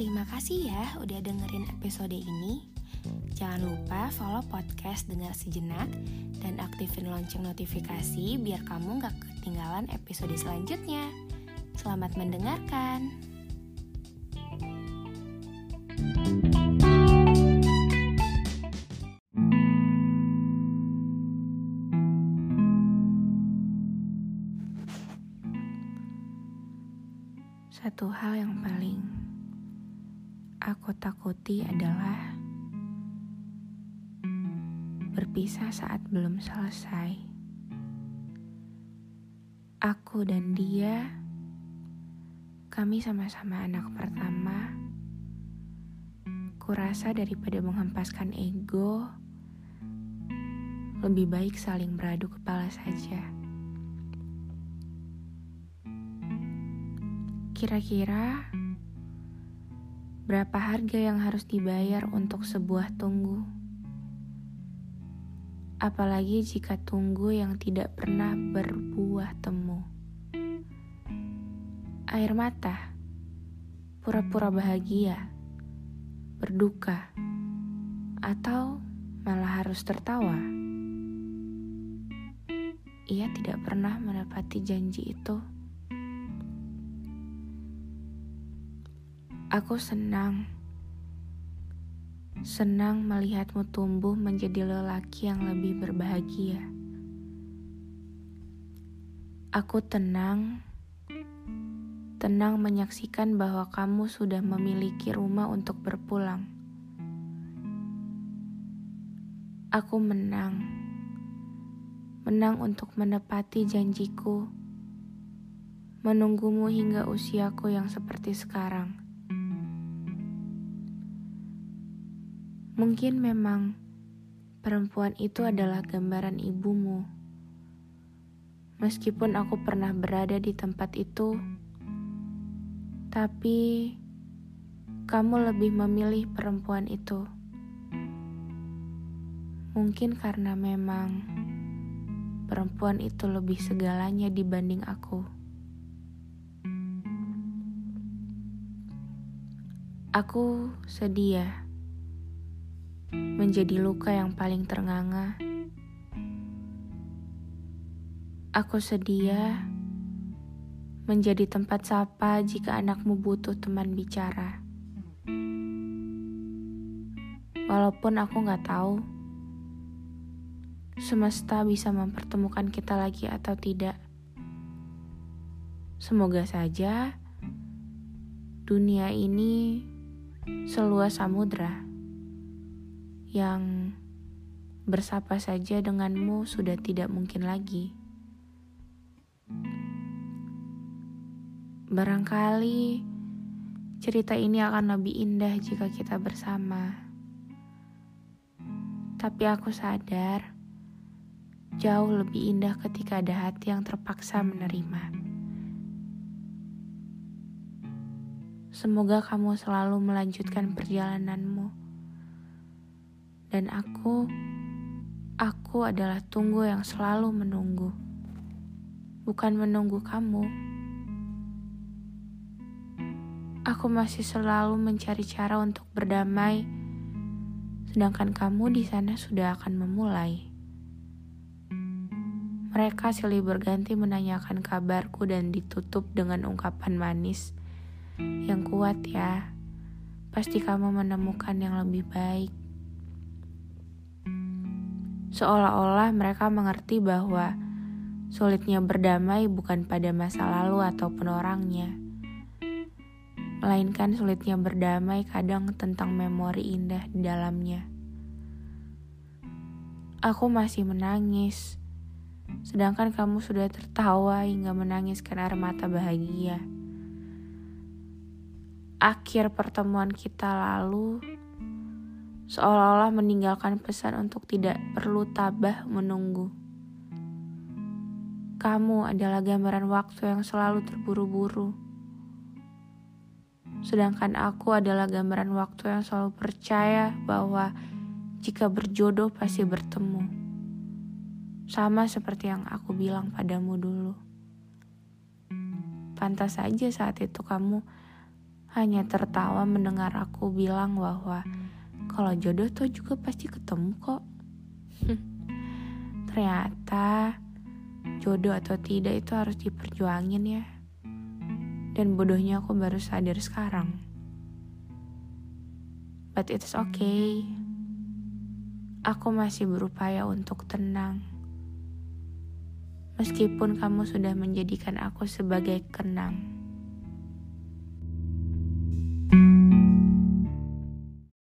Terima kasih ya udah dengerin episode ini. Jangan lupa follow podcast Dengar Sejenak dan aktifin lonceng notifikasi biar kamu gak ketinggalan episode selanjutnya. Selamat mendengarkan. Satu hal yang paling aku takuti adalah berpisah saat belum selesai. Aku dan dia, kami sama-sama anak pertama. Kurasa daripada menghempaskan ego, lebih baik saling beradu kepala saja. Kira-kira berapa harga yang harus dibayar untuk sebuah tunggu? Apalagi jika tunggu yang tidak pernah berbuah temu. Air mata, pura-pura bahagia, berduka, atau malah harus tertawa. Ia tidak pernah menepati janji itu. Aku senang, senang melihatmu tumbuh menjadi lelaki yang lebih berbahagia. Aku tenang, tenang menyaksikan bahwa kamu sudah memiliki rumah untuk berpulang. Aku menang, menang untuk menepati janjiku, menunggumu hingga usiaku yang seperti sekarang. Mungkin memang perempuan itu adalah gambaran ibumu. Meskipun aku pernah berada di tempat itu, tapi kamu lebih memilih perempuan itu. Mungkin karena memang perempuan itu lebih segalanya dibanding aku. Aku sedia menjadi luka yang paling ternganga. Aku sedia menjadi tempat sapa jika anakmu butuh teman bicara. Walaupun aku gak tahu semesta bisa mempertemukan kita lagi atau tidak. Semoga saja dunia ini seluas samudra yang bersapa saja denganmu sudah tidak mungkin lagi. Barangkali cerita ini akan lebih indah jika kita bersama. Tapi aku sadar jauh lebih indah ketika ada hati yang terpaksa menerima. Semoga kamu selalu melanjutkan perjalananmu dan aku, aku adalah tunggu yang selalu menunggu, bukan menunggu kamu. Aku masih selalu mencari cara untuk berdamai, sedangkan kamu di sana sudah akan memulai. Mereka silih berganti menanyakan kabarku dan ditutup dengan ungkapan manis yang kuat ya. Pasti kamu menemukan yang lebih baik. Seolah-olah mereka mengerti bahwa sulitnya berdamai bukan pada masa lalu ataupun orangnya, melainkan sulitnya berdamai kadang tentang memori indah di dalamnya. Aku masih menangis, sedangkan kamu sudah tertawa hingga menangiskan air mata bahagia. Akhir pertemuan kita lalu seolah-olah meninggalkan pesan untuk tidak perlu tabah menunggu. Kamu adalah gambaran waktu yang selalu terburu-buru. Sedangkan aku adalah gambaran waktu yang selalu percaya bahwa jika berjodoh pasti bertemu. Sama seperti yang aku bilang padamu dulu. Pantas saja saat itu kamu hanya tertawa mendengar aku bilang bahwa kalau jodoh tuh juga pasti ketemu kok. Ternyata jodoh atau tidak itu harus diperjuangin ya. Dan bodohnya aku baru sadar sekarang. But it's okay. Aku masih berupaya untuk tenang. Meskipun kamu sudah menjadikan aku sebagai kenang.